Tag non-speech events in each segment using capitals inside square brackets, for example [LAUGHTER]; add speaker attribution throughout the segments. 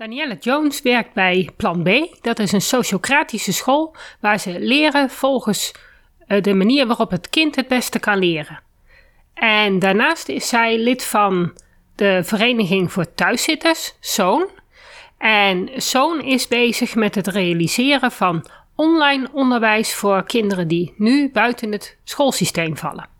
Speaker 1: Danielle Jones werkt bij Plan B. Dat is een sociocratische school waar ze leren volgens eh, de manier waarop het kind het beste kan leren. En daarnaast is zij lid van de Vereniging voor Thuiszitters, Zoon. En Zoon is bezig met het realiseren van online onderwijs voor kinderen die nu buiten het schoolsysteem vallen.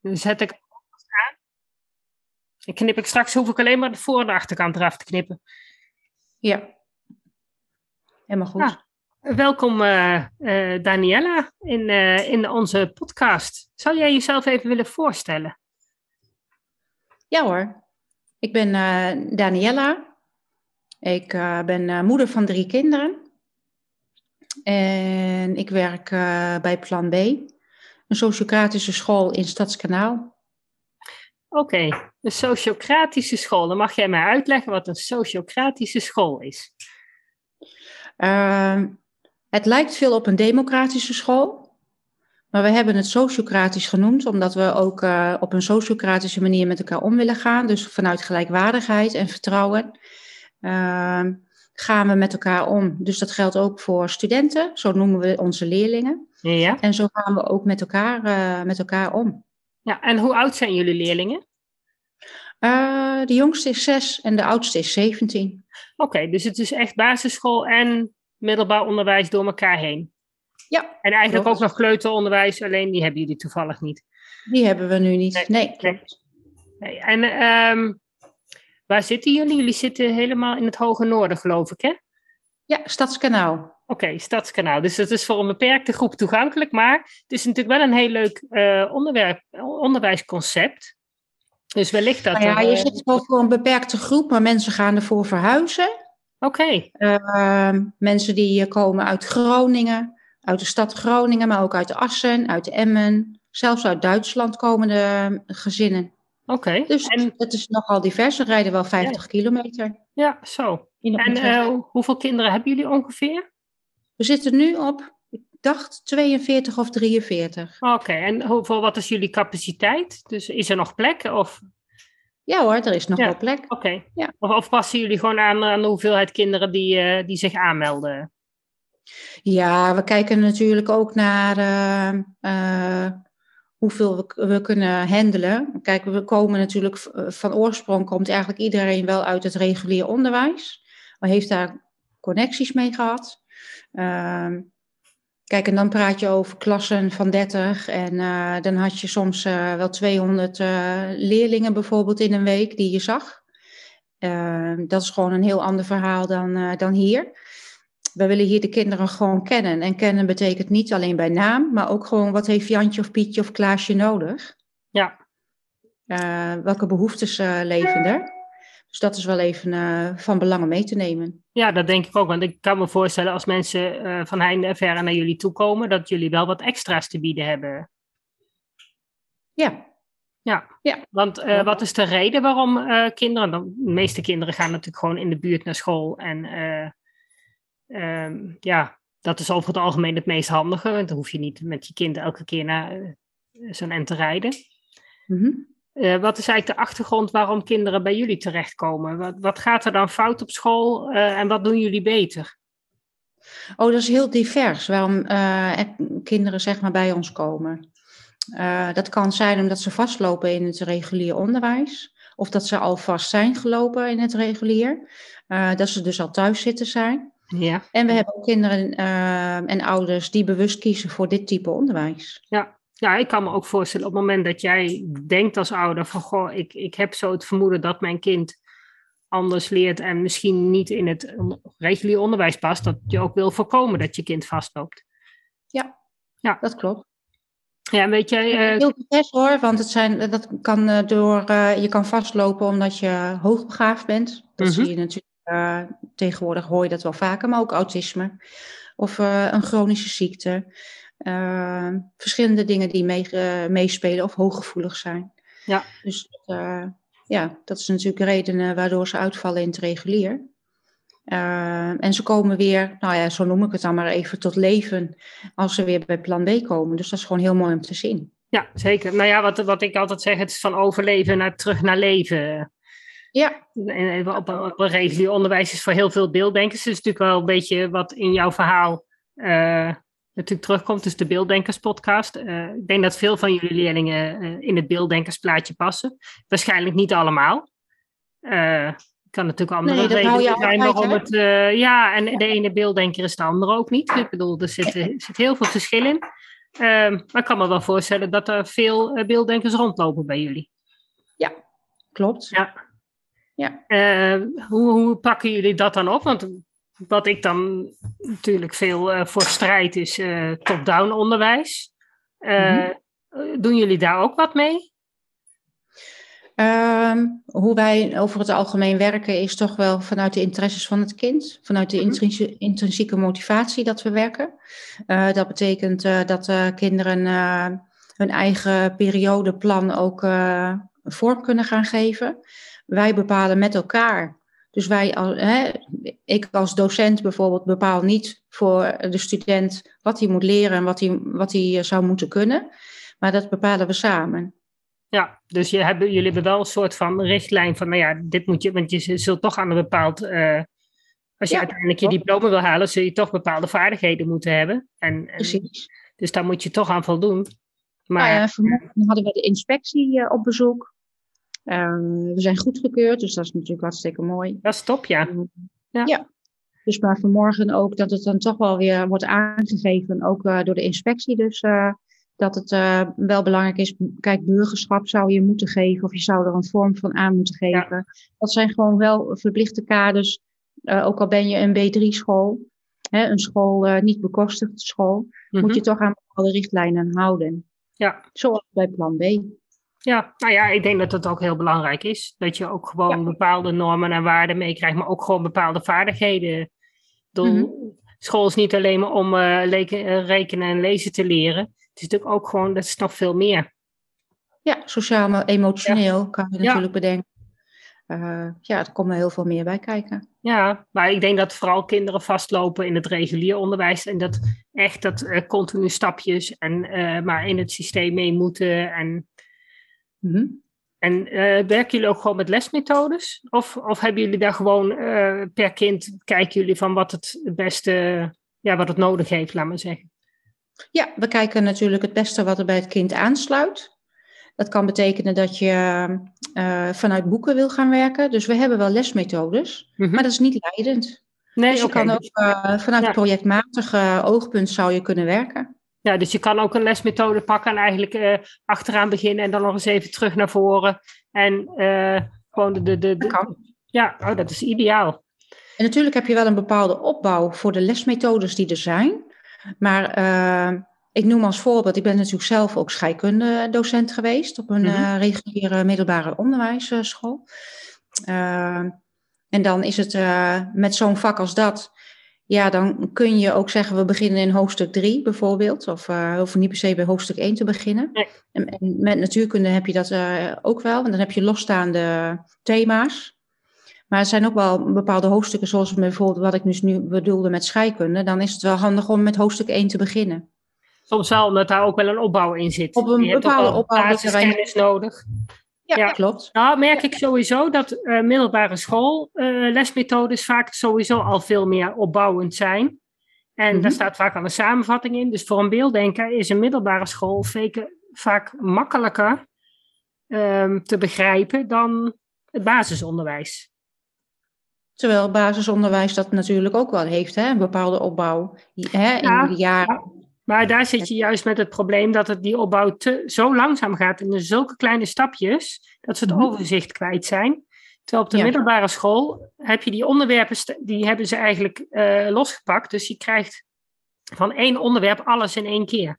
Speaker 1: Dan zet ik aan. Dan knip ik straks, hoef ik alleen maar de voor- en de achterkant eraf te knippen.
Speaker 2: Ja. Helemaal goed.
Speaker 1: Ja. Welkom uh, uh, Daniela in, uh, in onze podcast. Zou jij jezelf even willen voorstellen?
Speaker 2: Ja hoor. Ik ben Daniela. Ik ben moeder van drie kinderen. En ik werk bij Plan B een sociocratische school in Stadskanaal.
Speaker 1: Oké, een sociocratische school. Dan mag jij mij uitleggen wat een sociocratische school is.
Speaker 2: Uh, het lijkt veel op een democratische school. Maar we hebben het sociocratisch genoemd, omdat we ook uh, op een sociocratische manier met elkaar om willen gaan. Dus vanuit gelijkwaardigheid en vertrouwen. Uh, gaan we met elkaar om. Dus dat geldt ook voor studenten, zo noemen we onze leerlingen.
Speaker 1: Ja.
Speaker 2: En zo gaan we ook met elkaar, uh, met elkaar om.
Speaker 1: Ja, en hoe oud zijn jullie leerlingen?
Speaker 2: Uh, de jongste is zes en de oudste is 17.
Speaker 1: Oké, okay, dus het is echt basisschool en middelbaar onderwijs door elkaar heen.
Speaker 2: Ja.
Speaker 1: En eigenlijk klopt. ook nog kleuteronderwijs, alleen die hebben jullie toevallig niet.
Speaker 2: Die hebben we nu niet. Nee, nee
Speaker 1: klopt. Nee. En um, Waar zitten jullie? Jullie zitten helemaal in het hoge noorden, geloof ik, hè?
Speaker 2: Ja, Stadskanaal.
Speaker 1: Oké, okay, Stadskanaal. Dus dat is voor een beperkte groep toegankelijk, maar het is natuurlijk wel een heel leuk uh, onderwerp, onderwijsconcept. Dus wellicht dat.
Speaker 2: Nou ja, je uh, zit wel voor een beperkte groep, maar mensen gaan ervoor verhuizen.
Speaker 1: Oké. Okay.
Speaker 2: Uh, mensen die komen uit Groningen, uit de stad Groningen, maar ook uit Assen, uit Emmen. Zelfs uit Duitsland komen de gezinnen.
Speaker 1: Oké. Okay.
Speaker 2: Dus en... het is nogal divers. We rijden wel 50 ja. kilometer.
Speaker 1: Ja, zo. En uh, hoeveel kinderen hebben jullie ongeveer?
Speaker 2: We zitten nu op, ik dacht 42 of 43.
Speaker 1: Oké, okay. en hoeveel, wat is jullie capaciteit? Dus is er nog plek? Of...
Speaker 2: Ja hoor, er is nog
Speaker 1: ja.
Speaker 2: wel plek.
Speaker 1: Oké. Okay.
Speaker 2: Ja.
Speaker 1: Of, of, passen jullie gewoon aan, aan de hoeveelheid kinderen die, uh, die zich aanmelden?
Speaker 2: Ja, we kijken natuurlijk ook naar uh, hoeveel we, we kunnen handelen. Kijk, we komen natuurlijk van oorsprong komt eigenlijk iedereen wel uit het regulier onderwijs. Maar heeft daar connecties mee gehad. Uh, kijk, en dan praat je over klassen van 30 en uh, dan had je soms uh, wel 200 uh, leerlingen bijvoorbeeld in een week die je zag. Ehm, dat is gewoon een heel ander verhaal dan, dan hier we willen hier de kinderen gewoon kennen. En kennen betekent niet alleen bij naam, maar ook gewoon wat heeft Jantje of Pietje of Klaasje nodig.
Speaker 1: Ja.
Speaker 2: Welke behoeftes leven er? Dus dat is wel even van belang om mee te nemen.
Speaker 1: Ja, dat denk ik ook. Want ik kan me voorstellen als mensen van heinde en verre naar jullie toe komen, dat jullie wel wat extra's te bieden hebben.
Speaker 2: Ja.
Speaker 1: Ja,
Speaker 2: ja.
Speaker 1: want wat is de reden waarom kinderen, de meeste kinderen gaan natuurlijk gewoon in de buurt naar school en Um, ja, dat is over het algemeen het meest handige. Want dan hoef je niet met je kind elke keer naar zo'n end te rijden.
Speaker 2: Mm -hmm.
Speaker 1: Uh, wat is eigenlijk de achtergrond waarom kinderen bij jullie terechtkomen? Wat, wat gaat er dan fout op school uh, en wat doen jullie beter?
Speaker 2: Oh, dat is heel divers waarom kinderen zeg maar bij ons komen. dat kan zijn omdat ze vastlopen in het regulier onderwijs. Of dat ze al vast zijn gelopen in het regulier. dat ze dus al thuis zitten zijn.
Speaker 1: Ja.
Speaker 2: En we hebben ook kinderen en ouders die bewust kiezen voor dit type onderwijs.
Speaker 1: Ja, ja, ik kan me ook voorstellen op het moment dat jij denkt als ouder van goh, ik, ik heb zo het vermoeden dat mijn kind anders leert en misschien niet in het regulier onderwijs past, dat je ook wil voorkomen dat je kind vastloopt.
Speaker 2: Ja, ja. dat klopt.
Speaker 1: Ja, weet jij...
Speaker 2: Uh... Heel best hoor, want het zijn, dat kan uh, door, uh, je kan vastlopen omdat je hoogbegaafd bent. Dat -hmm. zie je natuurlijk, tegenwoordig hoor je dat wel vaker, maar ook autisme. Of een chronische ziekte. Verschillende dingen die mee, meespelen of hooggevoelig zijn.
Speaker 1: Ja.
Speaker 2: Dus ja, dat is natuurlijk redenen waardoor ze uitvallen in het regulier. Uh, en ze komen weer, nou ja, zo noem ik het dan maar even, tot leven als ze weer bij plan B komen. Dus dat is gewoon heel mooi om te zien.
Speaker 1: Ja, zeker. Nou ja, wat, wat ik altijd zeg, het is van overleven naar terug naar leven.
Speaker 2: Ja.
Speaker 1: En op, op een regulier onderwijs is voor heel veel beelddenkers. Dus natuurlijk wel een beetje wat in jouw verhaal uh, natuurlijk terugkomt. Dus de Beelddenkers podcast. Uh, ik denk dat veel van jullie leerlingen uh, in het beelddenkersplaatje passen. Waarschijnlijk niet allemaal. Uh, kan natuurlijk andere nee, redenen zijn waarom het... Ja, en de ene beelddenker is de andere ook niet. Ik bedoel, er zit, er zit heel veel verschil in. Uh, maar ik kan me wel voorstellen dat er veel beelddenkers rondlopen bij jullie.
Speaker 2: Ja, klopt.
Speaker 1: Ja.
Speaker 2: ja.
Speaker 1: hoe, hoe pakken jullie dat dan op? Want wat ik dan natuurlijk veel voor strijd is top-down onderwijs. Mm -hmm. Doen jullie daar ook wat mee?
Speaker 2: Um, hoe wij over het algemeen werken is toch wel vanuit de interesses van het kind, vanuit de mhm. intrinsieke motivatie dat we werken. Uh, dat betekent uh, dat uh, kinderen hun eigen periodeplan ook vorm kunnen gaan geven. Wij bepalen met elkaar. Dus wij, hè, ik als docent bijvoorbeeld bepaal niet voor de student wat hij moet leren en wat hij, wat hij zou moeten kunnen. Maar dat bepalen we samen.
Speaker 1: Ja, dus je hebben, jullie hebben wel een soort van richtlijn van, nou ja, dit moet je, want je zult toch aan een bepaald, uh, als je ja, uiteindelijk je diploma wil halen, zul je toch bepaalde vaardigheden moeten hebben. En,
Speaker 2: Precies.
Speaker 1: Dus daar moet je toch aan voldoen.
Speaker 2: Maar nou ja, vanmorgen hadden we de inspectie uh, op bezoek. Uh, we zijn goedgekeurd, dus dat is natuurlijk hartstikke mooi.
Speaker 1: Dat is top, ja.
Speaker 2: ja. ja. Dus maar vanmorgen ook dat het dan toch wel weer wordt aangegeven, ook uh, door de inspectie. Dus dat het uh, wel belangrijk is, kijk, burgerschap zou je moeten geven of je zou er een vorm van aan moeten geven. Dat zijn gewoon wel verplichte kaders, ook al ben je een B3-school, een school, niet bekostigde school, moet je toch aan bepaalde richtlijnen houden.
Speaker 1: Ja.
Speaker 2: Zoals bij plan B.
Speaker 1: Ja, nou ja, ik denk dat het ook heel belangrijk is. Dat je ook gewoon ja. bepaalde normen en waarden meekrijgt, maar ook gewoon bepaalde vaardigheden. Mm-hmm. School is niet alleen maar om rekenen en lezen te leren het is natuurlijk ook gewoon, dat is nog veel meer.
Speaker 2: Ja, sociaal, maar emotioneel ja. kan je natuurlijk ja. bedenken. Uh, ja, er komt er heel veel meer bij kijken.
Speaker 1: Ja, maar ik denk dat vooral kinderen vastlopen in het regulier onderwijs. En dat echt dat continu stapjes en maar in het systeem mee moeten. En,
Speaker 2: mm-hmm.
Speaker 1: en werken jullie ook gewoon met lesmethodes? Of, of hebben jullie daar gewoon per kind, kijken jullie van wat het beste, ja, wat het nodig heeft, laat maar zeggen?
Speaker 2: Ja, we kijken natuurlijk het beste wat er bij het kind aansluit. Dat kan betekenen dat je uh, vanuit boeken wil gaan werken. Dus we hebben wel lesmethodes, mm-hmm. maar dat is niet leidend.
Speaker 1: Nee,
Speaker 2: dus je
Speaker 1: okay.
Speaker 2: kan ook uh, vanuit ja. projectmatige oogpunt zou je kunnen werken.
Speaker 1: Ja, dus je kan ook een lesmethode pakken en eigenlijk uh, achteraan beginnen en dan nog eens even terug naar voren. En gewoon de... de, de. Ja, oh, dat is ideaal.
Speaker 2: En natuurlijk heb je wel een bepaalde opbouw voor de lesmethodes die er zijn. Maar uh, ik noem als voorbeeld, ik ben natuurlijk zelf ook scheikundedocent geweest op een uh, reguliere middelbare onderwijsschool. Uh, en dan is het met zo'n vak als dat, ja, dan kun je ook zeggen, we beginnen in hoofdstuk 3 bijvoorbeeld. Of uh, hoeven niet per se bij hoofdstuk 1 te beginnen.
Speaker 1: Nee.
Speaker 2: En, en, met natuurkunde heb je dat uh, ook wel. En dan heb je losstaande thema's. Maar er zijn ook wel bepaalde hoofdstukken, zoals bijvoorbeeld wat ik dus nu bedoelde met scheikunde. Dan is het wel handig om met hoofdstuk 1 te beginnen.
Speaker 1: Soms wel, omdat daar ook wel een opbouw in zit.
Speaker 2: Op een
Speaker 1: je
Speaker 2: bepaalde opbouw.
Speaker 1: Basiskennis nodig.
Speaker 2: Ja, ja, klopt.
Speaker 1: Nou, merk ik sowieso dat uh, middelbare school uh, lesmethodes vaak sowieso al veel meer opbouwend zijn. En daar staat vaak al een samenvatting in. Dus voor een beelddenker is een middelbare school vaak makkelijker um, te begrijpen dan het basisonderwijs.
Speaker 2: Terwijl basisonderwijs dat natuurlijk ook wel heeft, hè? een bepaalde opbouw hè? in ja, de jaren.
Speaker 1: Maar daar zit je juist met het probleem dat het die opbouw te, zo langzaam gaat in zulke kleine stapjes, dat ze het
Speaker 2: Mhm.
Speaker 1: overzicht kwijt zijn. Terwijl op de
Speaker 2: Ja.
Speaker 1: middelbare school heb je die onderwerpen, die hebben ze eigenlijk eh, losgepakt. Dus je krijgt van één onderwerp alles in één keer.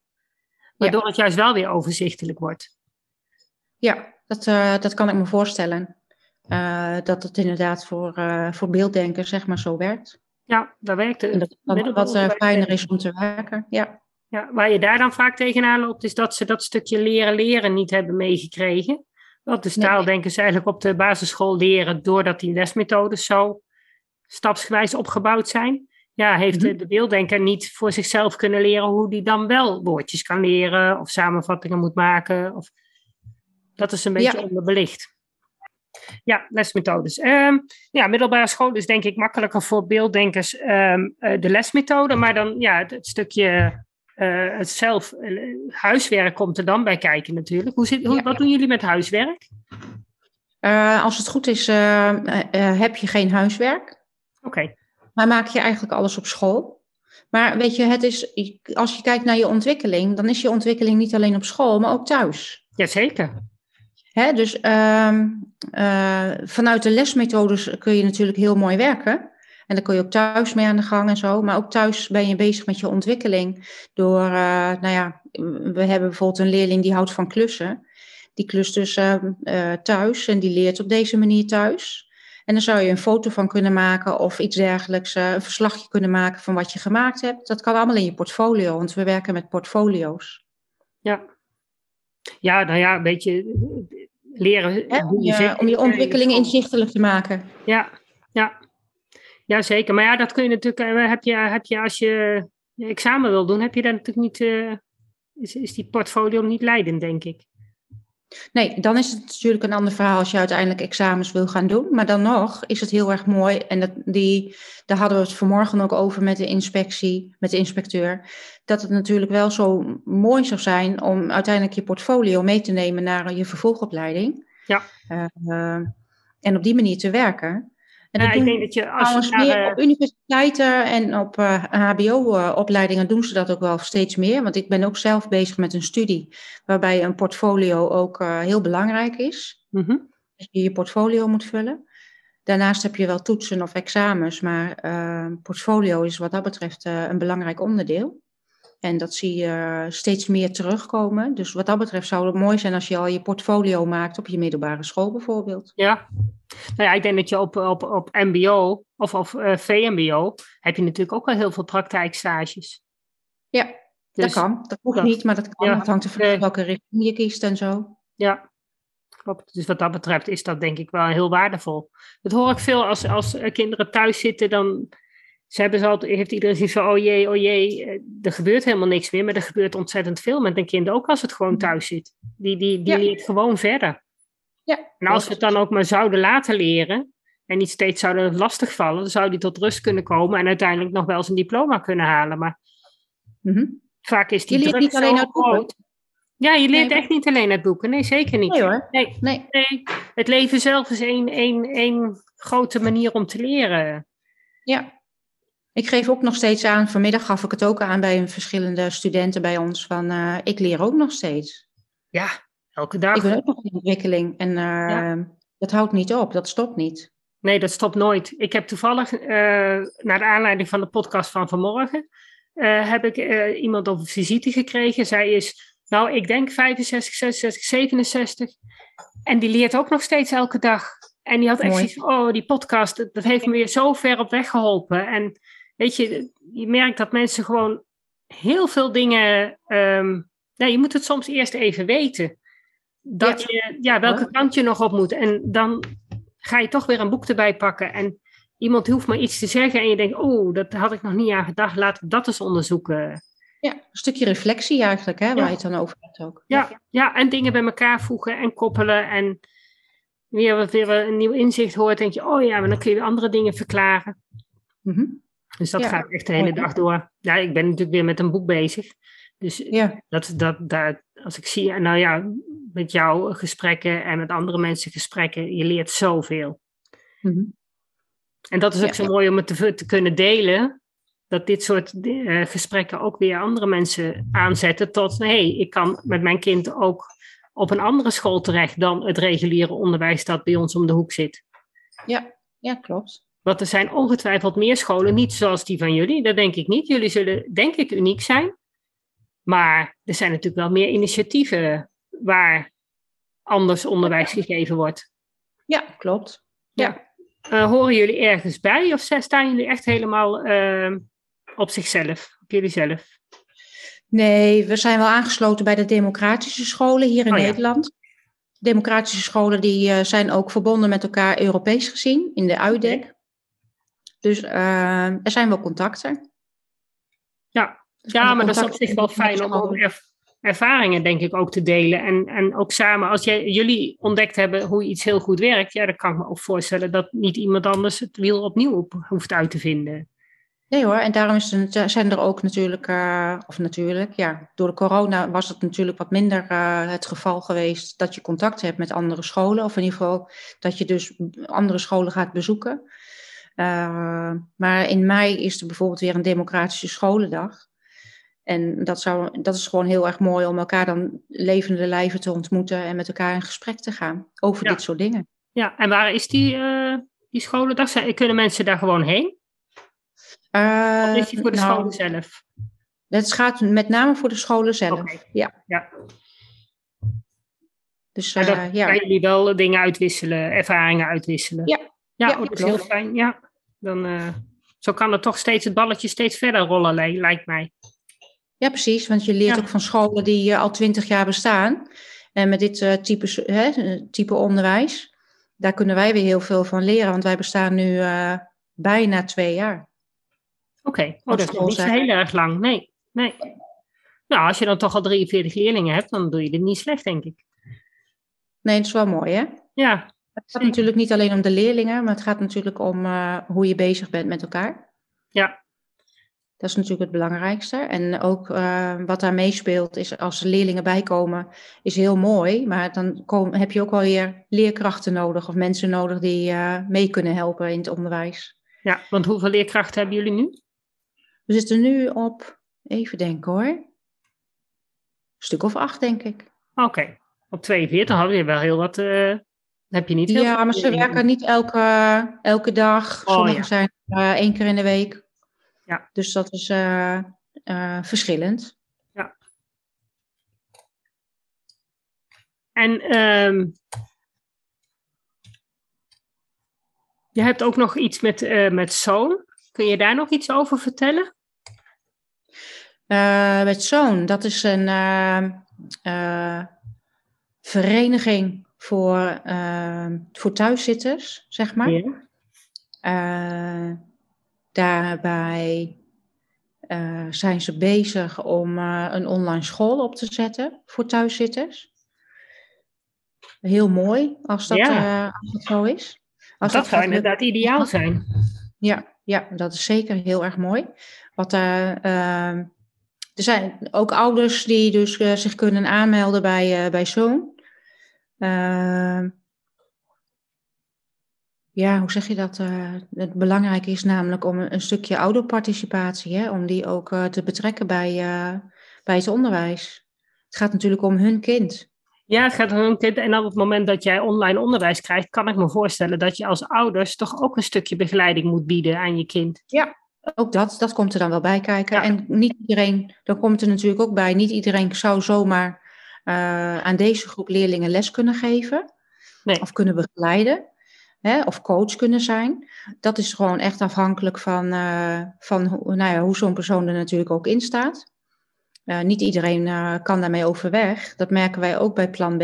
Speaker 1: Waardoor het juist wel weer overzichtelijk wordt.
Speaker 2: Ja, dat, eh, dat kan ik me voorstellen. Eh, dat het inderdaad voor, voor beelddenkers zeg maar zo werkt.
Speaker 1: Ja, daar werkt het.
Speaker 2: En dat het wat fijner is om te werken. Ja,
Speaker 1: Ja, waar je daar dan vaak tegenaan loopt, is dat ze dat stukje leren leren niet hebben meegekregen. Wat de
Speaker 2: Nee.
Speaker 1: taaldenkers eigenlijk op de basisschool leren, doordat die lesmethodes zo stapsgewijs opgebouwd zijn. Ja, heeft de,
Speaker 2: Mhm.
Speaker 1: de beelddenker niet voor zichzelf kunnen leren hoe die dan wel woordjes kan leren of samenvattingen moet maken. Of... Dat is een beetje
Speaker 2: Ja.
Speaker 1: onderbelicht. Ja, lesmethodes. Ehm, ja, middelbare school is denk ik makkelijker voor beelddenkers ehm, eh, de lesmethode, maar dan ja, het, het stukje eh, het zelf, eh, huiswerk komt er dan bij kijken natuurlijk. Hoe zit, hoe,
Speaker 2: Ja.
Speaker 1: wat doen jullie met huiswerk?
Speaker 2: Eh, als het goed is, heb je geen huiswerk.
Speaker 1: Oké,
Speaker 2: Maar maak je eigenlijk alles op school. Maar weet je, het is, als je kijkt naar je ontwikkeling, dan is je ontwikkeling niet alleen op school, maar ook thuis.
Speaker 1: jazeker.
Speaker 2: Hè, dus ehm, eh, vanuit de lesmethodes kun je natuurlijk heel mooi werken. En dan kun je ook thuis mee aan de gang en zo. Maar ook thuis ben je bezig met je ontwikkeling. Door, eh, nou ja, we hebben bijvoorbeeld een leerling die houdt van klussen. Die klust dus ehm, eh, thuis en die leert op deze manier thuis. En dan zou je een foto van kunnen maken of iets dergelijks. eh, een verslagje kunnen maken van wat je gemaakt hebt. Dat kan allemaal in je portfolio, want we werken met portfolio's.
Speaker 1: Ja. Ja, nou ja, een beetje leren.
Speaker 2: Hè, om, je, om je
Speaker 1: in
Speaker 2: ontwikkeling inzichtelijk te maken.
Speaker 1: Ja, ja. Ja, zeker. Maar ja, dat kun je natuurlijk, eh, heb je, heb je als je examen wil doen, heb je daar natuurlijk niet, eh, is, is die portfolio niet leidend, denk ik.
Speaker 2: Nee, dan is het natuurlijk een ander verhaal als je uiteindelijk examens wil gaan doen. Maar dan nog is het heel erg mooi. En dat, die, daar hadden we het vanmorgen ook over met de inspectie, met de inspecteur. Dat het natuurlijk wel zo mooi zou zijn om uiteindelijk je portfolio mee te nemen naar je vervolgopleiding.
Speaker 1: Ja.
Speaker 2: Eh, en op die manier te werken. En
Speaker 1: Ja, ik denk dat je als je
Speaker 2: meer
Speaker 1: eh,
Speaker 2: op universiteiten en op HBO-opleidingen doen ze dat ook wel steeds meer. Want ik ben ook zelf bezig met een studie waarbij een portfolio ook eh, heel belangrijk is. Dat je je portfolio moet vullen. Daarnaast heb je wel toetsen of examens, maar eh, portfolio is wat dat betreft eh, een belangrijk onderdeel. En dat zie je eh, steeds meer terugkomen. Dus wat dat betreft zou het mooi zijn als je al je portfolio maakt op je middelbare school bijvoorbeeld.
Speaker 1: Ja. Nou ja, ik denk dat je op, op, op MBO of, of eh, VMBO heb je natuurlijk ook al heel veel praktijkstages.
Speaker 2: Ja,
Speaker 1: Dus,
Speaker 2: dat kan. Dat hoeft
Speaker 1: dat-
Speaker 2: niet, maar dat kan.
Speaker 1: ja,
Speaker 2: Het hangt er vanaf
Speaker 1: nee.
Speaker 2: welke richting je kiest en zo.
Speaker 1: Ja, klopt. Dus wat dat betreft is dat denk ik wel heel waardevol. Dat hoor ik veel als, als eh, kinderen thuis zitten, dan ze hebben ze altijd, heeft iedereen zoiets van, oh jee, oh jee, eh, er gebeurt helemaal niks meer, maar er gebeurt ontzettend veel met een kind, ook als het gewoon thuis zit. Die, die, die
Speaker 2: Ja.
Speaker 1: leert gewoon verder.
Speaker 2: Ja,
Speaker 1: En als we het dan ook maar zouden laten leren en niet steeds zouden lastigvallen, dan zou die tot rust kunnen komen en uiteindelijk nog wel een diploma kunnen halen. Maar
Speaker 2: Mhm.
Speaker 1: vaak is die
Speaker 2: Je leert niet alleen uit boeken.
Speaker 1: Ja, je leert
Speaker 2: Nee,
Speaker 1: echt niet alleen uit boeken. Nee, zeker niet.
Speaker 2: Nee hoor.
Speaker 1: Nee,
Speaker 2: Nee.
Speaker 1: Nee, het leven zelf is één, één, één grote manier om te leren.
Speaker 2: Ja. Ik geef ook nog steeds aan, vanmiddag gaf ik het ook aan bij verschillende studenten bij ons, van eh, ik leer ook nog steeds.
Speaker 1: Ja, elke dag.
Speaker 2: Ik ben ook nog in ontwikkeling en eh,
Speaker 1: Ja.
Speaker 2: dat houdt niet op, dat stopt niet.
Speaker 1: Nee, dat stopt nooit. Ik heb toevallig, eh, naar de aanleiding van de podcast van vanmorgen, heb ik iemand op visite gekregen. Zij is, nou, ik denk 65, 66, 67. En die leert ook nog steeds elke dag. En die had echt zoiets van, oh, die podcast, dat, dat heeft me weer zo ver op weg geholpen. En weet je, je merkt dat mensen gewoon heel veel dingen... ehm, nou, je moet het soms eerst even weten. Dat
Speaker 2: Ja.
Speaker 1: je, ja, welke
Speaker 2: Ja.
Speaker 1: kant je nog op moet. En dan ga je toch weer een boek erbij pakken. En iemand hoeft maar iets te zeggen en je denkt, oh, dat had ik nog niet aan gedacht. Laten we dat eens onderzoeken.
Speaker 2: Ja, een stukje reflectie eigenlijk, hè, waar
Speaker 1: Ja.
Speaker 2: je het dan over hebt ook.
Speaker 1: Ja, ja, en dingen bij elkaar voegen en koppelen. En weer, wat- weer een nieuw inzicht hoort, denk je, oh ja, maar dan kun je weer andere dingen verklaren.
Speaker 2: Mhm.
Speaker 1: Dus dat
Speaker 2: Ja,
Speaker 1: gaat echt de hele dag door. Ja, ik ben natuurlijk weer met een boek bezig. Dus
Speaker 2: ja.
Speaker 1: dat, dat, dat, als ik zie, nou ja, met jou gesprekken en met andere mensen gesprekken, je leert zoveel.
Speaker 2: Mhm.
Speaker 1: En dat is ook
Speaker 2: Ja,
Speaker 1: zo mooi om het te, te kunnen delen. dat dit soort uh, gesprekken ook weer andere mensen aanzetten tot, hé, hey, ik kan met mijn kind ook op een andere school terecht dan het reguliere onderwijs dat bij ons om de hoek zit.
Speaker 2: Ja, ja klopt.
Speaker 1: Want er zijn ongetwijfeld meer scholen, niet zoals die van jullie, dat denk ik niet. Jullie zullen denk ik uniek zijn. Maar er zijn natuurlijk wel meer initiatieven waar anders onderwijs gegeven wordt.
Speaker 2: Ja, klopt. Ja.
Speaker 1: Uh, horen jullie ergens bij of staan jullie echt helemaal uh, op zichzelf, op jullie zelf?
Speaker 2: Nee, we zijn wel aangesloten bij de democratische scholen hier in oh, Nederland. Democratische scholen die uh, zijn ook verbonden met elkaar Europees gezien in de UIDEC. Dus uh, er zijn wel contacten.
Speaker 1: Ja, dus ja maar dat is op zich wel fijn om, om ervaringen denk ik ook te delen. En, en ook samen, als jij, jullie ontdekt hebben hoe iets heel goed werkt, ja, dan kan ik me ook voorstellen dat niet iemand anders het wiel opnieuw op hoeft uit te vinden.
Speaker 2: Nee hoor, en daarom is zijn er ook natuurlijk, uh, of natuurlijk, ja, door de corona was het natuurlijk wat minder uh, het geval geweest dat je contact hebt met andere scholen, of in ieder geval dat je dus andere scholen gaat bezoeken. Uh, maar in mei is er bijvoorbeeld weer een democratische scholendag. En dat, zou, dat is gewoon heel erg mooi om elkaar dan levende lijven te ontmoeten en met elkaar in gesprek te gaan over dit soort dingen.
Speaker 1: Ja, en waar is die, uh, die scholendag? Kunnen mensen daar gewoon heen? Uh, of is die voor de nou, scholen zelf?
Speaker 2: Het gaat met name voor de scholen zelf. Okay. Ja.
Speaker 1: ja. Dus uh, dan ja. jullie wel dingen uitwisselen, ervaringen uitwisselen.
Speaker 2: Ja,
Speaker 1: ja, ja oh, dat is heel fijn. Ja, dan, uh, zo kan er toch steeds het balletje steeds verder rollen, lijkt mij.
Speaker 2: Ja, precies. Want je leert ook van scholen die uh, al twintig jaar bestaan. En met dit uh, type, hè, type onderwijs, daar kunnen wij weer heel veel van leren. Want wij bestaan nu bijna twee jaar.
Speaker 1: Oké, okay. oh, dat is niet heel erg lang. Nee, nee. Nou, als je dan toch al 43 leerlingen hebt, dan doe je dit niet slecht, denk ik.
Speaker 2: Nee, dat is wel mooi, hè?
Speaker 1: Ja.
Speaker 2: Het gaat natuurlijk niet alleen om de leerlingen, maar het gaat natuurlijk om hoe je bezig bent met elkaar.
Speaker 1: Ja,
Speaker 2: dat is natuurlijk het belangrijkste. En ook uh, wat daar meespeelt is als er leerlingen bijkomen, is heel mooi. Maar dan kom, heb je ook wel weer leerkrachten nodig of mensen nodig die uh, mee kunnen helpen in het onderwijs.
Speaker 1: Ja, want hoeveel leerkrachten hebben jullie nu?
Speaker 2: We zitten nu op, even denken hoor, een stuk of acht denk ik.
Speaker 1: Oké, op 42 hadden we wel heel wat, heb je niet heel
Speaker 2: Ja, maar ze werken niet elke, elke dag. Oh, Sommigen ja. zijn één keer in de week. Ja. Dus dat is uh, uh, verschillend.
Speaker 1: Ja. En um, je hebt ook nog iets met, met Zoon. Kun je daar nog iets over vertellen?
Speaker 2: met Zoon, dat is een vereniging voor, voor thuiszitters, zeg maar. Ja. Daarbij uh, zijn ze bezig om uh, een online school op te zetten voor thuiszitters. Heel mooi als dat, ja. als dat zo is.
Speaker 1: Als dat, dat zou inderdaad ideaal zijn.
Speaker 2: Ja, ja, dat is zeker heel erg mooi. Wat, er zijn ook ouders die dus zich kunnen aanmelden bij, bij Zoon ja, hoe zeg je dat? Uh, het belangrijk is namelijk om een, stukje ouderparticipatie, hè, om die ook uh, te betrekken bij, uh, bij het onderwijs. Het gaat natuurlijk om hun kind.
Speaker 1: Ja, het gaat om hun kind. En op het moment dat jij online onderwijs krijgt, kan ik me voorstellen dat je als ouders toch ook een stukje begeleiding moet bieden aan je kind.
Speaker 2: Ja, ook dat, dat komt er dan wel bij kijken. Ja. En niet iedereen, dan komt er natuurlijk ook bij, niet iedereen zou zomaar aan deze groep leerlingen les kunnen geven nee. of kunnen begeleiden hè, of coach kunnen zijn. Dat is gewoon echt afhankelijk van, uh, van nou ja, hoe zo'n persoon er natuurlijk ook in staat. Uh, niet iedereen uh, kan daarmee overweg. Dat merken wij ook bij plan B.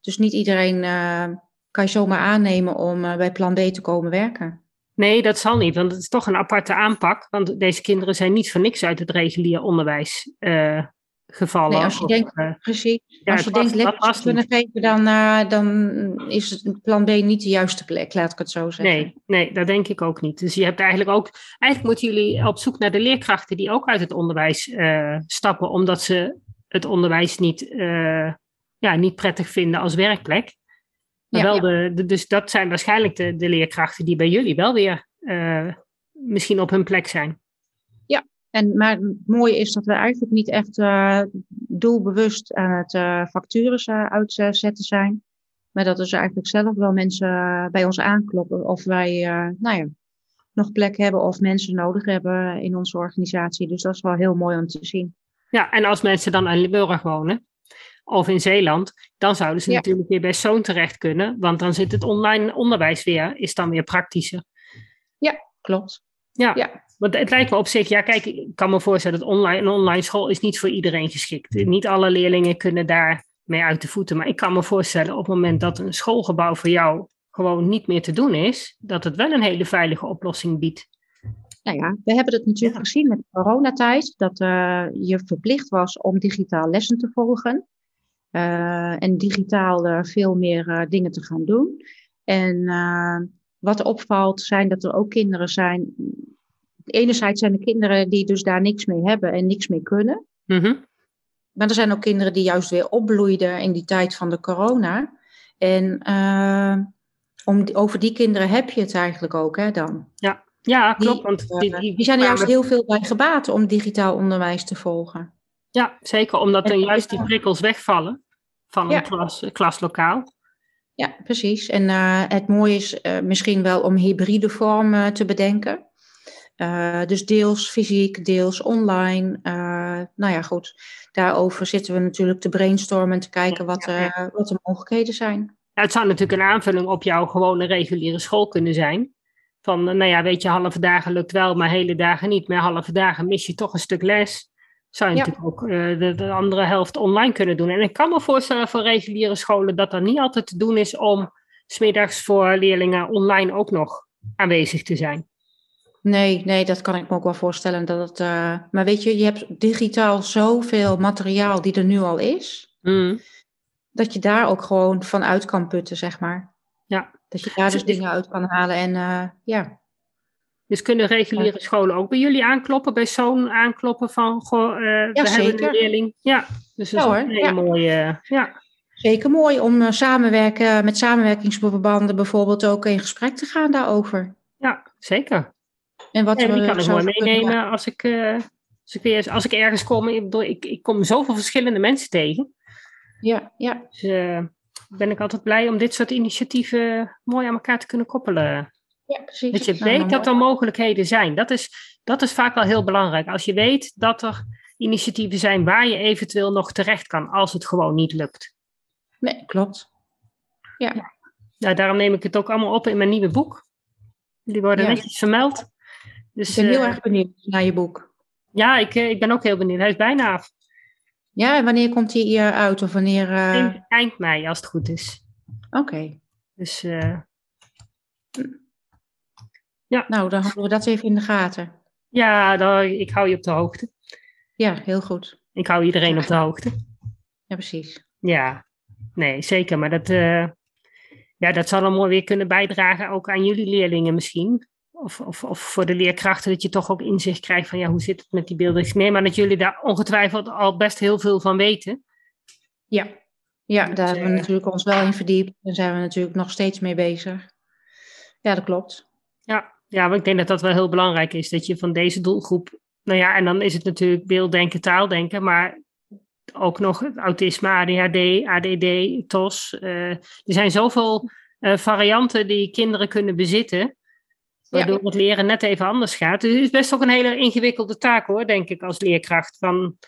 Speaker 2: Dus niet iedereen kan je zomaar aannemen om bij plan B te komen werken.
Speaker 1: Nee, dat zal niet, want het is toch een aparte aanpak. Want deze kinderen zijn niet voor niks uit het regulier onderwijs gevallen.
Speaker 2: Nee, als je denkt, uh, precies. als je denkt les kunnen geven, dan, uh, dan is plan B niet de juiste plek, laat ik het zo zeggen.
Speaker 1: Nee, nee, dat denk ik ook niet. Dus je hebt eigenlijk ook, eigenlijk moeten jullie op zoek naar de leerkrachten die ook uit het onderwijs uh, stappen, omdat ze het onderwijs niet, ja, niet prettig vinden als werkplek. Maar ja, wel de, de, dus dat zijn waarschijnlijk de, de leerkrachten die bij jullie wel weer misschien op hun plek zijn.
Speaker 2: En, maar het mooie is dat we eigenlijk niet echt uh, doelbewust aan het uh, factures uh, uitzetten zijn. Maar dat er eigenlijk zelf wel mensen bij ons aankloppen of wij nou ja, nog plek hebben of mensen nodig hebben in onze organisatie. Dus dat is wel heel mooi om te zien.
Speaker 1: Ja, en als mensen dan in Limburg wonen of in Zeeland, dan zouden ze natuurlijk weer bij Zoon terecht kunnen. Want dan zit het online onderwijs weer, is dan weer praktischer.
Speaker 2: Ja, klopt.
Speaker 1: Ja, ja. Want het lijkt me op zich, ja kijk, ik kan me voorstellen dat online, een online school is niet voor iedereen geschikt. Niet alle leerlingen kunnen daar mee uit de voeten. Maar ik kan me voorstellen op het moment dat een schoolgebouw voor jou gewoon niet meer te doen is, dat het wel een hele veilige oplossing biedt.
Speaker 2: Nou ja, we hebben het natuurlijk gezien met de coronatijd, dat uh, je verplicht was om digitaal lessen te volgen. Uh, en digitaal uh, veel meer dingen te gaan doen. En wat opvalt zijn dat er ook kinderen zijn. Enerzijds zijn er kinderen die dus daar niks mee hebben en niks mee kunnen. Mm Maar er zijn ook kinderen die juist weer opbloeiden in die tijd van de corona. En om, over die kinderen heb je het eigenlijk ook, hè, dan?
Speaker 1: Ja, ja klopt. want
Speaker 2: eh, die, die, die zijn er juist heel veel bij gebaat om digitaal onderwijs te volgen.
Speaker 1: Ja, zeker, omdat dan juist die prikkels wegvallen van een klas, klaslokaal.
Speaker 2: Ja, precies. En uh, het mooie is uh, misschien wel om hybride vormen te bedenken. Uh, dus deels fysiek, deels online. nou ja, goed. Daarover zitten we natuurlijk te brainstormen en te kijken wat, wat de mogelijkheden zijn
Speaker 1: het zou natuurlijk een aanvulling op jouw gewone reguliere school kunnen zijn. Van, nou ja, weet je, halve dagen lukt wel, maar hele dagen niet. Maar halve dagen mis je toch een stuk les. Zou je natuurlijk ook de, de, andere helft online kunnen doen. En ik kan me voorstellen voor reguliere scholen dat dat niet altijd te doen is om smiddags voor leerlingen online ook nog aanwezig te zijn.
Speaker 2: Nee, nee, dat kan ik me ook wel voorstellen. Dat het, uh, maar weet je, je hebt digitaal zoveel materiaal die er nu al is. Mm dat je daar ook gewoon van uit kan putten, zeg maar. Ja. Dat je daar dus dingen uit kan halen en uh, ja.
Speaker 1: Dus kunnen reguliere scholen ook bij jullie aankloppen, bij zo'n aankloppen van, goh, uh, ja, we zeker. hebben een leerling. Ja, dus dat ja, is een hele mooie, ja.
Speaker 2: Zeker mooi om samenwerken, met samenwerkingsverbanden bijvoorbeeld ook in gesprek te gaan daarover.
Speaker 1: Ja, zeker. En wat ja, die kan ik mooi meenemen als ik, als, ik weer, als ik ergens kom. Ik, ik, ik kom zoveel verschillende mensen tegen
Speaker 2: ja, ja.
Speaker 1: Dus uh, ben ik altijd blij om dit soort initiatieven mooi aan elkaar te kunnen koppelen. Ja, precies. Dat je weet dat er mogelijkheden zijn. Dat is, dat is vaak wel heel belangrijk. Als je weet dat er initiatieven zijn waar je eventueel nog terecht kan als het gewoon niet lukt.
Speaker 2: Nee, klopt. Ja.
Speaker 1: ja. daarom neem ik het ook allemaal op in mijn nieuwe boek. Die worden netjes vermeld.
Speaker 2: Dus, ik ben heel uh, erg benieuwd naar je boek.
Speaker 1: Ja, ik, ik ben ook heel benieuwd. Hij is bijna af.
Speaker 2: Ja, en wanneer komt die hier uit? Of wanneer, uh...
Speaker 1: eind, mei, als het goed is.
Speaker 2: Oké.
Speaker 1: Dus
Speaker 2: ja. Nou, dan houden we dat even in de gaten.
Speaker 1: Ja, dan, ik hou je op de hoogte.
Speaker 2: Ja, heel goed.
Speaker 1: Ik hou iedereen op de hoogte.
Speaker 2: Ja, precies.
Speaker 1: Ja, nee, zeker. Maar dat, uh, ja, dat zal dan mooi weer kunnen bijdragen ook aan jullie leerlingen misschien of, of, of voor de leerkrachten, dat je toch ook inzicht krijgt van ja, hoe zit het met die beelden. Ik neem aan dat jullie daar ongetwijfeld al best heel veel van weten.
Speaker 2: Ja, ja daar hebben we eh, natuurlijk ons wel in verdiept en zijn we natuurlijk nog steeds mee bezig. Ja, dat klopt.
Speaker 1: Ja, ja, maar ik denk dat dat wel heel belangrijk is, dat je van deze doelgroep, nou ja, en dan is het natuurlijk beelddenken, taaldenken, maar ook nog autisme, ADHD, ADD, TOS. Uh, er zijn zoveel uh, varianten die kinderen kunnen bezitten. Waardoor het leren net even anders gaat. Dus het is best ook een hele ingewikkelde taak hoor, denk ik, als leerkracht. Van,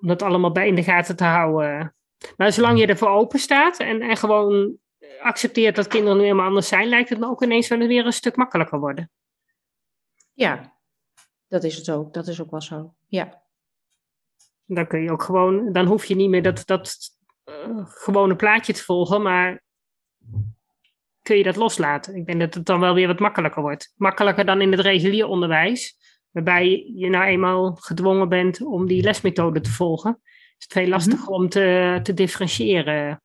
Speaker 1: om dat allemaal bij in de gaten te houden. Maar zolang je ervoor open staat en, en gewoon accepteert dat kinderen nu helemaal anders zijn, lijkt het me ook ineens wel weer een stuk makkelijker worden.
Speaker 2: Ja, dat is het ook. Dat is ook wel zo. Ja.
Speaker 1: Dan kun je ook gewoon, dan hoef je niet meer dat, dat uh, gewone plaatje te volgen, maar kun je dat loslaten. Ik denk dat het dan wel weer wat makkelijker wordt. Makkelijker dan in het regulier onderwijs, waarbij je nou eenmaal gedwongen bent om die lesmethode te volgen. Is het veel lastiger mhm. om te, te differentiëren.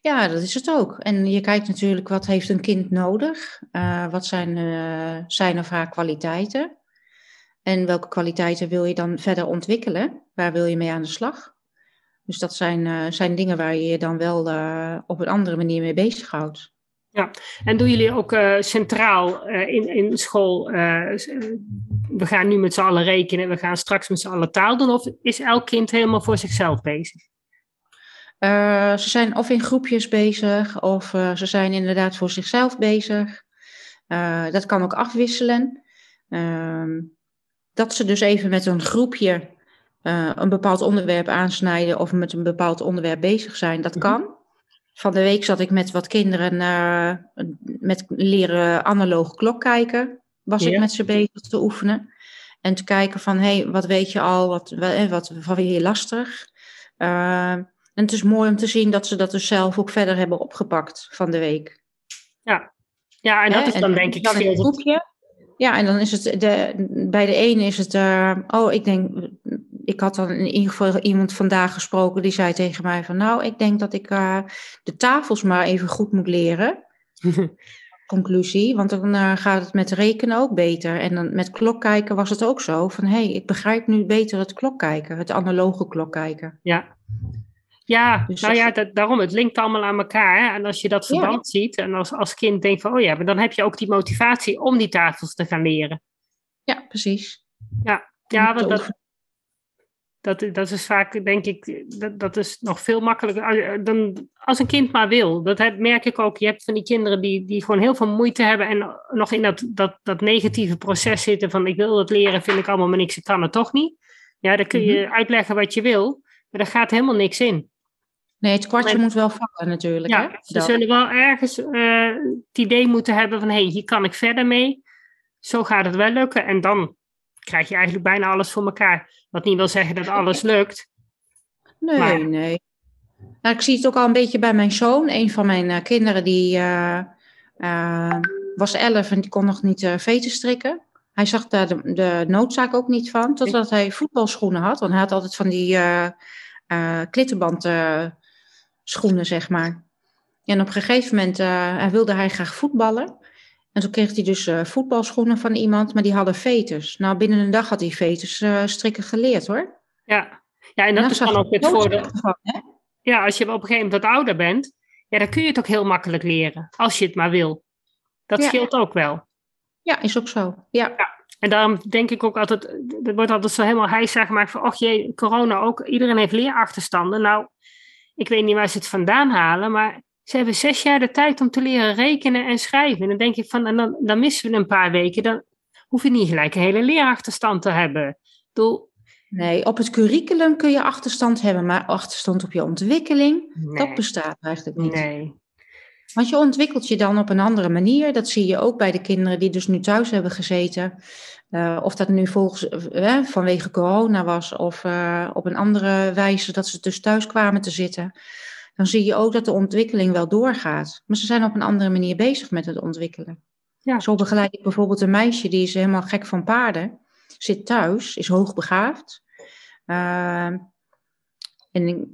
Speaker 2: Ja, dat is het ook. En je kijkt natuurlijk wat heeft een kind nodig? Uh, wat zijn, uh, zijn of haar kwaliteiten? En welke kwaliteiten wil je dan verder ontwikkelen? Waar wil je mee aan de slag? Dus dat zijn, uh, zijn dingen waar je je dan wel op een andere manier mee bezighoudt.
Speaker 1: Ja, en doen jullie ook uh, centraal uh, in, in school, uh, we gaan nu met z'n allen rekenen, we gaan straks met z'n allen taal doen, of is elk kind helemaal voor zichzelf bezig?
Speaker 2: ze zijn of in groepjes bezig, of ze zijn inderdaad voor zichzelf bezig. dat kan ook afwisselen. Ehm, dat ze dus even met een groepje een bepaald onderwerp aansnijden of met een bepaald onderwerp bezig zijn, dat mhm. kan. Van de week zat ik met wat kinderen uh, met leren analoog klok kijken. Was ik met ze bezig te oefenen. En te kijken van, hé, hey, wat weet je al, wat, wat, wat, wat vind je lastig? Uh, en het is mooi om te zien dat ze dat dus zelf ook verder hebben opgepakt van de week.
Speaker 1: Ja, ja en dat is dan denk ik dan veel...
Speaker 2: groepje. Ja, en dan is het, de, bij de ene is het, uh, oh, ik denk, ik had dan in ieder geval iemand vandaag gesproken die zei tegen mij van nou, ik denk dat ik uh, de tafels maar even goed moet leren. [LAUGHS] Conclusie, want dan uh, gaat het met rekenen ook beter. En dan met klokkijken was het ook zo van hé, hey, ik begrijp nu beter het klokkijken, het analoge klokkijken.
Speaker 1: Ja. Ja, dus nou ja, dat, daarom, het linkt allemaal aan elkaar. Hè? En als je dat verband ziet en als, als kind denkt van, oh ja, maar dan heb je ook die motivatie om die tafels te gaan leren.
Speaker 2: Ja, precies.
Speaker 1: Ja, ja want dat, dat, dat is vaak, denk ik, dat, dat is nog veel makkelijker dan als een kind maar wil. Dat merk ik ook. Je hebt van die kinderen die, die gewoon heel veel moeite hebben en nog in dat, dat, dat negatieve proces zitten van ik wil het leren, vind ik allemaal maar niks, ik kan het toch niet. Ja, dan kun je mhm. uitleggen wat je wil, maar daar gaat helemaal niks in.
Speaker 2: Nee, het kwartje moet wel vallen natuurlijk.
Speaker 1: Ja, hè? ze zullen wel ergens uh, het idee moeten hebben van hé, hey, hier kan ik verder mee. Zo gaat het wel lukken. En dan krijg je eigenlijk bijna alles voor elkaar. Wat niet wil zeggen dat alles lukt.
Speaker 2: Nee, nee. Nou, ik zie het ook al een beetje bij mijn zoon. Een van mijn uh, kinderen die uh, uh, was elf en die kon nog niet veten strikken. Hij zag daar de, de, noodzaak ook niet van, totdat hij voetbalschoenen had. Want hij had altijd van die klittenband schoenen, zeg maar. En op een gegeven moment wilde hij graag voetballen. En toen kreeg hij dus uh, voetbalschoenen van iemand, maar die hadden veters. Nou, binnen een dag had hij veters uh, strikken geleerd hoor.
Speaker 1: Ja, ja en dat is dan ook het voordeel. ja, als je op een gegeven moment wat ouder bent, ja, dan kun je het ook heel makkelijk leren. Als je het maar wil. Dat scheelt ook wel.
Speaker 2: Ja, is ook zo. Ja.
Speaker 1: ja. En daarom denk ik ook altijd, er wordt altijd zo helemaal hijsa gemaakt van, och jee, corona ook, iedereen heeft leerachterstanden. Nou, ik weet niet waar ze het vandaan halen, maar ze hebben zes jaar de tijd om te leren rekenen en schrijven. En dan denk ik van, en dan, dan missen we een paar weken. Dan hoef je niet gelijk een hele leerachterstand te hebben. Doel...
Speaker 2: Nee, op het curriculum kun je achterstand hebben, maar achterstand op je ontwikkeling, dat bestaat eigenlijk niet. Nee. Want je ontwikkelt je dan op een andere manier. Dat zie je ook bij de kinderen die dus nu thuis hebben gezeten. Uh, of dat nu volgens, uh, vanwege corona was of uh, op een andere wijze dat ze dus thuis kwamen te zitten dan zie je ook dat de ontwikkeling wel doorgaat. Maar ze zijn op een andere manier bezig met het ontwikkelen. Ja. Zo begeleid ik bijvoorbeeld een meisje die is helemaal gek van paarden, zit thuis, is hoogbegaafd. Uh, en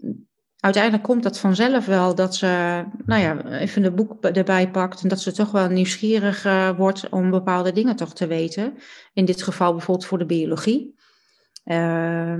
Speaker 2: uiteindelijk komt dat vanzelf wel dat ze, nou ja, even de boek erbij pakt en dat ze toch wel nieuwsgierig uh, wordt om bepaalde dingen toch te weten. In dit geval bijvoorbeeld voor de biologie. Uh,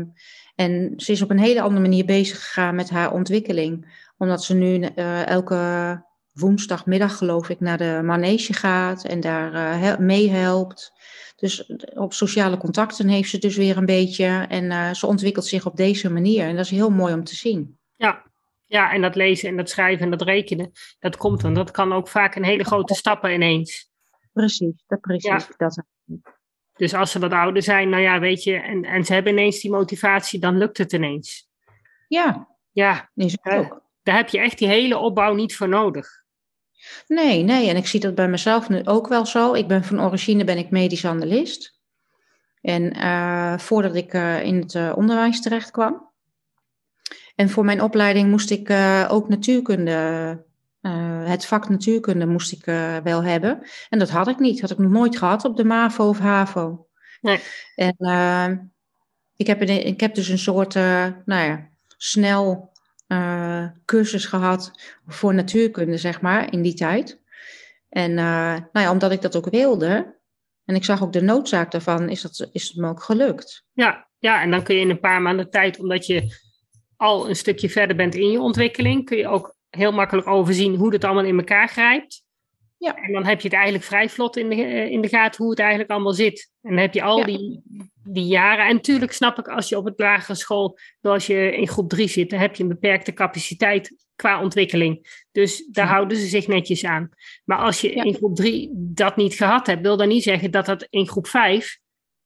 Speaker 2: en ze is op een hele andere manier bezig gegaan met haar ontwikkeling omdat ze nu uh, elke woensdagmiddag, geloof ik, naar de manege gaat en daar uh, meehelpt. Dus op sociale contacten heeft ze dus weer een beetje. En uh, ze ontwikkelt zich op deze manier. En dat is heel mooi om te zien.
Speaker 1: Ja. ja, en dat lezen en dat schrijven en dat rekenen, dat komt dan. Dat kan ook vaak een hele grote stappen ineens.
Speaker 2: Precies, dat precies. Ja. Dat.
Speaker 1: Dus als ze wat ouder zijn, nou ja, weet je, en, en ze hebben ineens die motivatie, dan lukt het ineens.
Speaker 2: Ja,
Speaker 1: ja.
Speaker 2: is het ook.
Speaker 1: Daar heb je echt die hele opbouw niet voor nodig.
Speaker 2: Nee, nee. En ik zie dat bij mezelf nu ook wel zo. Ik ben van origine ben ik medisch analist. En uh, voordat ik uh, in het uh, onderwijs terecht kwam. En voor mijn opleiding moest ik ook natuurkunde, het vak natuurkunde moest ik wel hebben. En dat had ik niet. Had ik nog nooit gehad op de MAVO of HAVO. Nee. En ik, heb, ik heb dus een soort, nou ja, snel uh, cursus gehad voor natuurkunde, zeg maar, in die tijd. En uh, nou ja, omdat ik dat ook wilde, en ik zag ook de noodzaak daarvan, is, dat, is het me ook gelukt.
Speaker 1: Ja, ja, en dan kun je in een paar maanden tijd, omdat je al een stukje verder bent in je ontwikkeling, kun je ook heel makkelijk overzien hoe het allemaal in elkaar grijpt.
Speaker 2: Ja.
Speaker 1: En dan heb je het eigenlijk vrij vlot in de, eh, in de gaten hoe het eigenlijk allemaal zit. En dan heb je al
Speaker 2: Ja.
Speaker 1: die, die jaren. En natuurlijk snap ik, als je op het lagere school, zoals je in groep 3 zit, dan heb je een beperkte capaciteit qua ontwikkeling. Dus daar
Speaker 2: Ja.
Speaker 1: houden ze zich netjes aan. Maar als je
Speaker 2: Ja.
Speaker 1: in groep 3 dat niet gehad hebt, wil dat niet zeggen dat dat in groep 5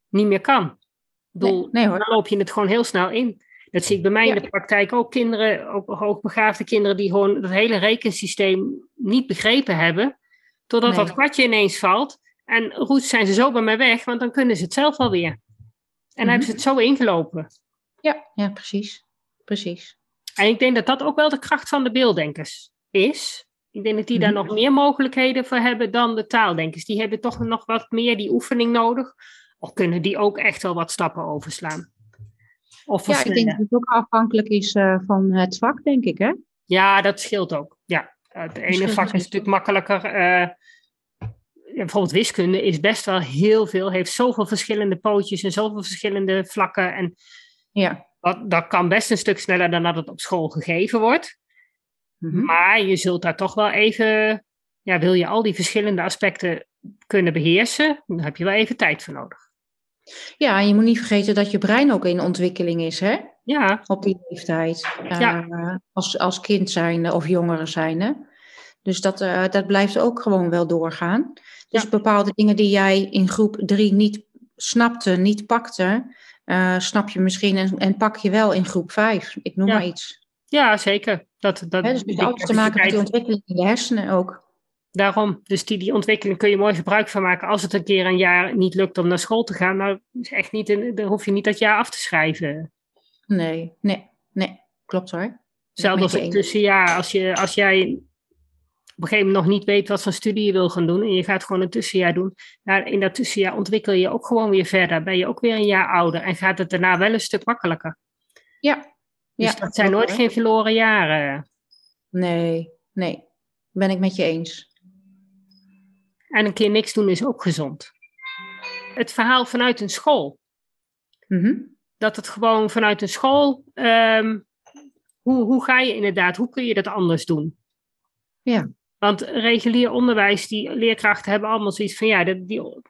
Speaker 1: niet meer kan. Ik bedoel,
Speaker 2: Nee,
Speaker 1: dan loop je het gewoon heel snel in. Dat zie ik bij mij
Speaker 2: Ja.
Speaker 1: in de praktijk ook kinderen, ook hoogbegaafde kinderen, die gewoon het hele rekensysteem niet begrepen hebben. Totdat
Speaker 2: Nee.
Speaker 1: dat kwartje ineens valt. En roet zijn ze zo bij mij weg, want dan kunnen ze het zelf alweer. En dan
Speaker 2: Mhm.
Speaker 1: hebben ze het zo ingelopen.
Speaker 2: Ja, ja, precies. Precies.
Speaker 1: En ik denk dat dat ook wel de kracht van de beelddenkers is. Ik denk dat die daar
Speaker 2: Mhm.
Speaker 1: nog meer mogelijkheden voor hebben dan de taaldenkers. Die hebben toch nog wat meer die oefening nodig. Of kunnen die ook echt wel wat stappen overslaan? Of
Speaker 2: Ja, ik denk dat het ook afhankelijk is eh, van het vak, denk ik, hè?
Speaker 1: Ja, dat scheelt ook. Ja, het ene vak is natuurlijk makkelijker. eh, bijvoorbeeld wiskunde is best wel heel veel, heeft zoveel verschillende pootjes en zoveel verschillende vlakken. En
Speaker 2: Ja.
Speaker 1: dat, dat kan best een stuk sneller dan dat het op school gegeven wordt.
Speaker 2: Mhm.
Speaker 1: Maar je zult daar toch wel even, ja, wil je al die verschillende aspecten kunnen beheersen, dan heb je wel even tijd voor nodig.
Speaker 2: Ja, en je moet niet vergeten dat je brein ook in ontwikkeling is, hè?
Speaker 1: Ja,
Speaker 2: Op die leeftijd.
Speaker 1: Ja.
Speaker 2: Eh, als, als kind zijnde of jongeren zijnde. Dus dat, eh, dat blijft ook gewoon wel doorgaan. Dus
Speaker 1: Ja.
Speaker 2: bepaalde dingen die jij in groep drie niet snapte, niet pakte, eh, snap je misschien en, en pak je wel in groep vijf. Ik noem
Speaker 1: Ja.
Speaker 2: maar iets.
Speaker 1: ja zeker. Dat, dat,
Speaker 2: Hè, dus het alles te maken met die
Speaker 1: capaciteit-
Speaker 2: ontwikkeling in de hersenen ook.
Speaker 1: Daarom, dus die, die ontwikkeling kun je mooi gebruik van maken als het een keer een jaar niet lukt om naar school te gaan. Nou, is echt niet een, dan hoef je niet dat jaar af te schrijven.
Speaker 2: Nee, nee, nee. Klopt hoor.
Speaker 1: Hetzelfde als
Speaker 2: eens.
Speaker 1: tussenjaar. Als, je, als jij op een gegeven moment nog niet weet wat voor studie je wil gaan doen en je gaat gewoon een tussenjaar doen. Nou, in dat tussenjaar ontwikkel je ook gewoon weer verder. Ben je ook weer een jaar ouder en gaat het daarna wel een stuk makkelijker.
Speaker 2: Ja.
Speaker 1: Dus
Speaker 2: ja,
Speaker 1: dat zijn nooit geen verloren jaren.
Speaker 2: Nee, nee. Ben ik met je eens.
Speaker 1: En een keer niks doen is ook gezond. Het verhaal vanuit een school.
Speaker 2: Mhm.
Speaker 1: dat het gewoon vanuit een school. ehm, hoe, hoe ga je inderdaad, hoe kun je dat anders doen?
Speaker 2: Ja.
Speaker 1: Want regulier onderwijs, die leerkrachten hebben allemaal zoiets van ja, dat, die,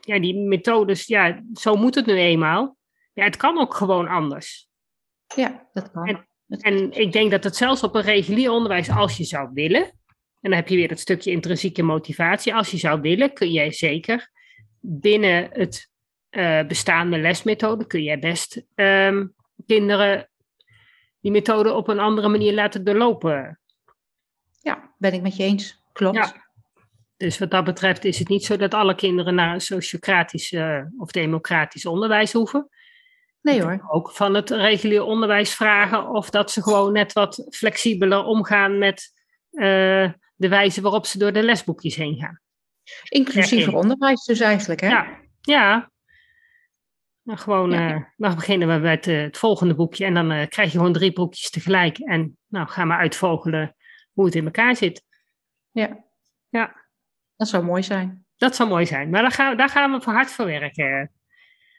Speaker 1: ja, die methodes, ja, zo moet het nu eenmaal. Ja, het kan ook gewoon anders.
Speaker 2: Ja, dat kan.
Speaker 1: En ik denk dat het zelfs op een regulier onderwijs, als je zou willen, en dan heb je weer dat stukje intrinsieke motivatie, als je zou willen, kun jij zeker binnen het eh, bestaande lesmethode, kun jij best ehm, kinderen die methode op een andere manier laten doorlopen.
Speaker 2: Ja, ben ik met je eens. Klopt.
Speaker 1: Ja. Dus wat dat betreft is het niet zo dat alle kinderen naar een sociocratisch eh, of democratisch onderwijs hoeven.
Speaker 2: Nee hoor.
Speaker 1: Ook van het regulier onderwijs vragen of dat ze gewoon net wat flexibeler omgaan met eh, de wijze waarop ze door de lesboekjes heen gaan.
Speaker 2: Inclusiever
Speaker 1: Ja,
Speaker 2: onderwijs dus eigenlijk, hè?
Speaker 1: Ja, ja. Nou, gewoon,
Speaker 2: Ja.
Speaker 1: eh, dan beginnen we met het volgende boekje en dan krijg je gewoon drie boekjes tegelijk. En nou, ga maar uitvogelen hoe het in elkaar zit.
Speaker 2: Ja.
Speaker 1: Ja.
Speaker 2: Dat zou mooi zijn.
Speaker 1: Dat zou mooi zijn. Maar daar gaan, daar gaan we voor hard voor werken.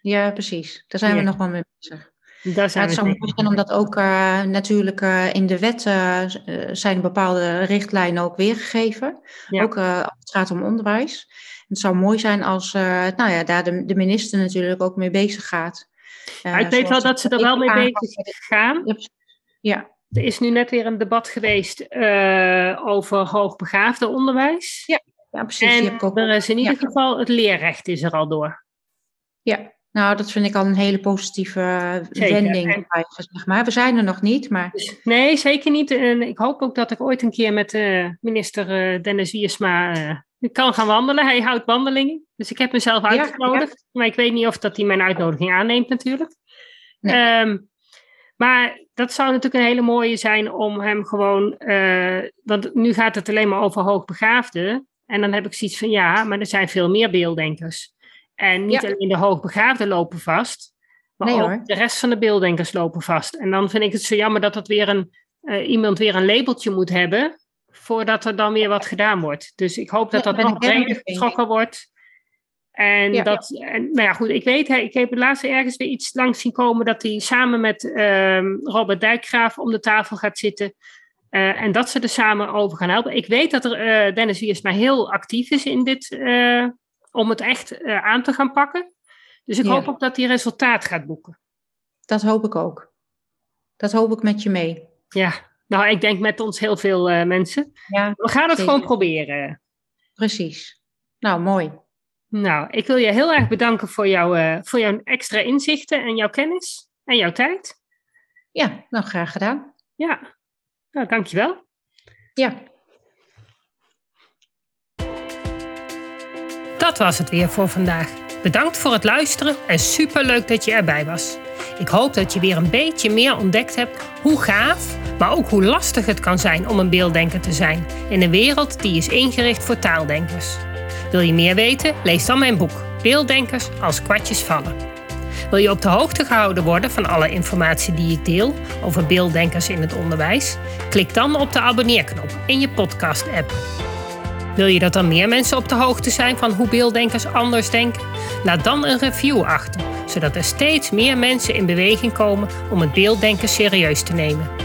Speaker 2: Ja, precies. Daar zijn we
Speaker 1: Ja.
Speaker 2: nog wel mee bezig.
Speaker 1: Daar
Speaker 2: Ja,
Speaker 1: zijn
Speaker 2: het
Speaker 1: we
Speaker 2: zou mooi zijn omdat ook eh, natuurlijk eh, in de wet eh, zijn bepaalde richtlijnen ook weergegeven.
Speaker 1: Ja.
Speaker 2: Ook als het gaat om onderwijs. Het zou mooi zijn als nou ja, daar de, de minister natuurlijk ook mee bezig gaat.
Speaker 1: Ik weet wel dat ze er wel mee bezig gaan.
Speaker 2: Ja,
Speaker 1: Er is nu net weer een debat geweest eh, over hoogbegaafde onderwijs.
Speaker 2: Ja, ja precies.
Speaker 1: En
Speaker 2: ook.
Speaker 1: er is in ieder
Speaker 2: Ja.
Speaker 1: geval het leerrecht is er al door.
Speaker 2: Ja, nou dat vind ik al een hele positieve eh,
Speaker 1: Zeker.
Speaker 2: wending.
Speaker 1: En-
Speaker 2: Zeg maar. We zijn er nog niet, maar
Speaker 1: Dus, nee, zeker niet. En ik hoop ook dat ik ooit een keer met eh, minister eh, Dennis Wiersma kan gaan wandelen. Hij houdt wandelingen. Dus ik heb mezelf
Speaker 2: Ja,
Speaker 1: uitgenodigd. Maar ik weet niet of dat hij mijn uitnodiging aanneemt natuurlijk.
Speaker 2: Nee.
Speaker 1: Ehm, maar dat zou natuurlijk een hele mooie zijn om hem gewoon... eh, want nu gaat het alleen maar over hoogbegaafden. En dan heb ik zoiets van ja, maar er zijn veel meer beelddenkers. En niet
Speaker 2: Ja.
Speaker 1: alleen de hoogbegaafden lopen vast. Maar
Speaker 2: Nee,
Speaker 1: ook
Speaker 2: hoor.
Speaker 1: de rest van de beelddenkers lopen vast. En dan vind ik het zo jammer dat dat weer een, eh, iemand weer een labeltje moet hebben. Voordat er dan weer wat gedaan wordt. Dus ik hoop dat
Speaker 2: Ja,
Speaker 1: dat nog breder getrokken wordt. En
Speaker 2: Ja.
Speaker 1: dat, en, nou ja, goed, ik weet, ik heb laatst ergens weer iets langs zien komen dat hij samen met ehm, Robert Dijkgraaf om de tafel gaat zitten. Uh, en dat ze er samen over gaan helpen. Ik weet dat er, uh, Dennis Wiers maar heel actief is in dit, uh, om het echt aan te gaan pakken. Dus ik ja. hoop ook dat hij resultaat gaat boeken.
Speaker 2: Dat hoop ik ook. Dat hoop ik met je mee.
Speaker 1: Ja, nou, ik denk met ons heel veel mensen. Ja, We gaan het zeker. gewoon proberen.
Speaker 2: Precies. Nou, mooi.
Speaker 1: Nou, ik wil je heel erg bedanken voor, jou, voor jouw extra inzichten en jouw kennis en jouw tijd.
Speaker 2: Ja, nou graag gedaan.
Speaker 1: Ja, nou dankjewel.
Speaker 2: Ja.
Speaker 1: Dat was het weer voor vandaag. Bedankt voor het luisteren en superleuk dat je erbij was. Ik hoop dat je weer een beetje meer ontdekt hebt hoe gaaf, maar ook hoe lastig het kan zijn om een beelddenker te zijn in een wereld die is ingericht voor taaldenkers. Wil je meer weten? Lees dan mijn boek Beelddenkers als kwartjes vallen. Wil je op de hoogte gehouden worden van alle informatie die ik deel over beelddenkers in het onderwijs? Klik dan op de abonneerknop in je podcast-app. Wil je dat er meer mensen op de hoogte zijn van hoe beelddenkers anders denken? Laat dan een review achter, zodat er steeds meer mensen in beweging komen om het beelddenken serieus te nemen.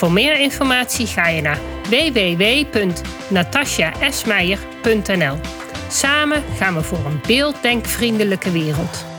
Speaker 1: Voor meer informatie ga je naar www.natasjaesmeijer.nl. Samen gaan we voor een beelddenkvriendelijke wereld.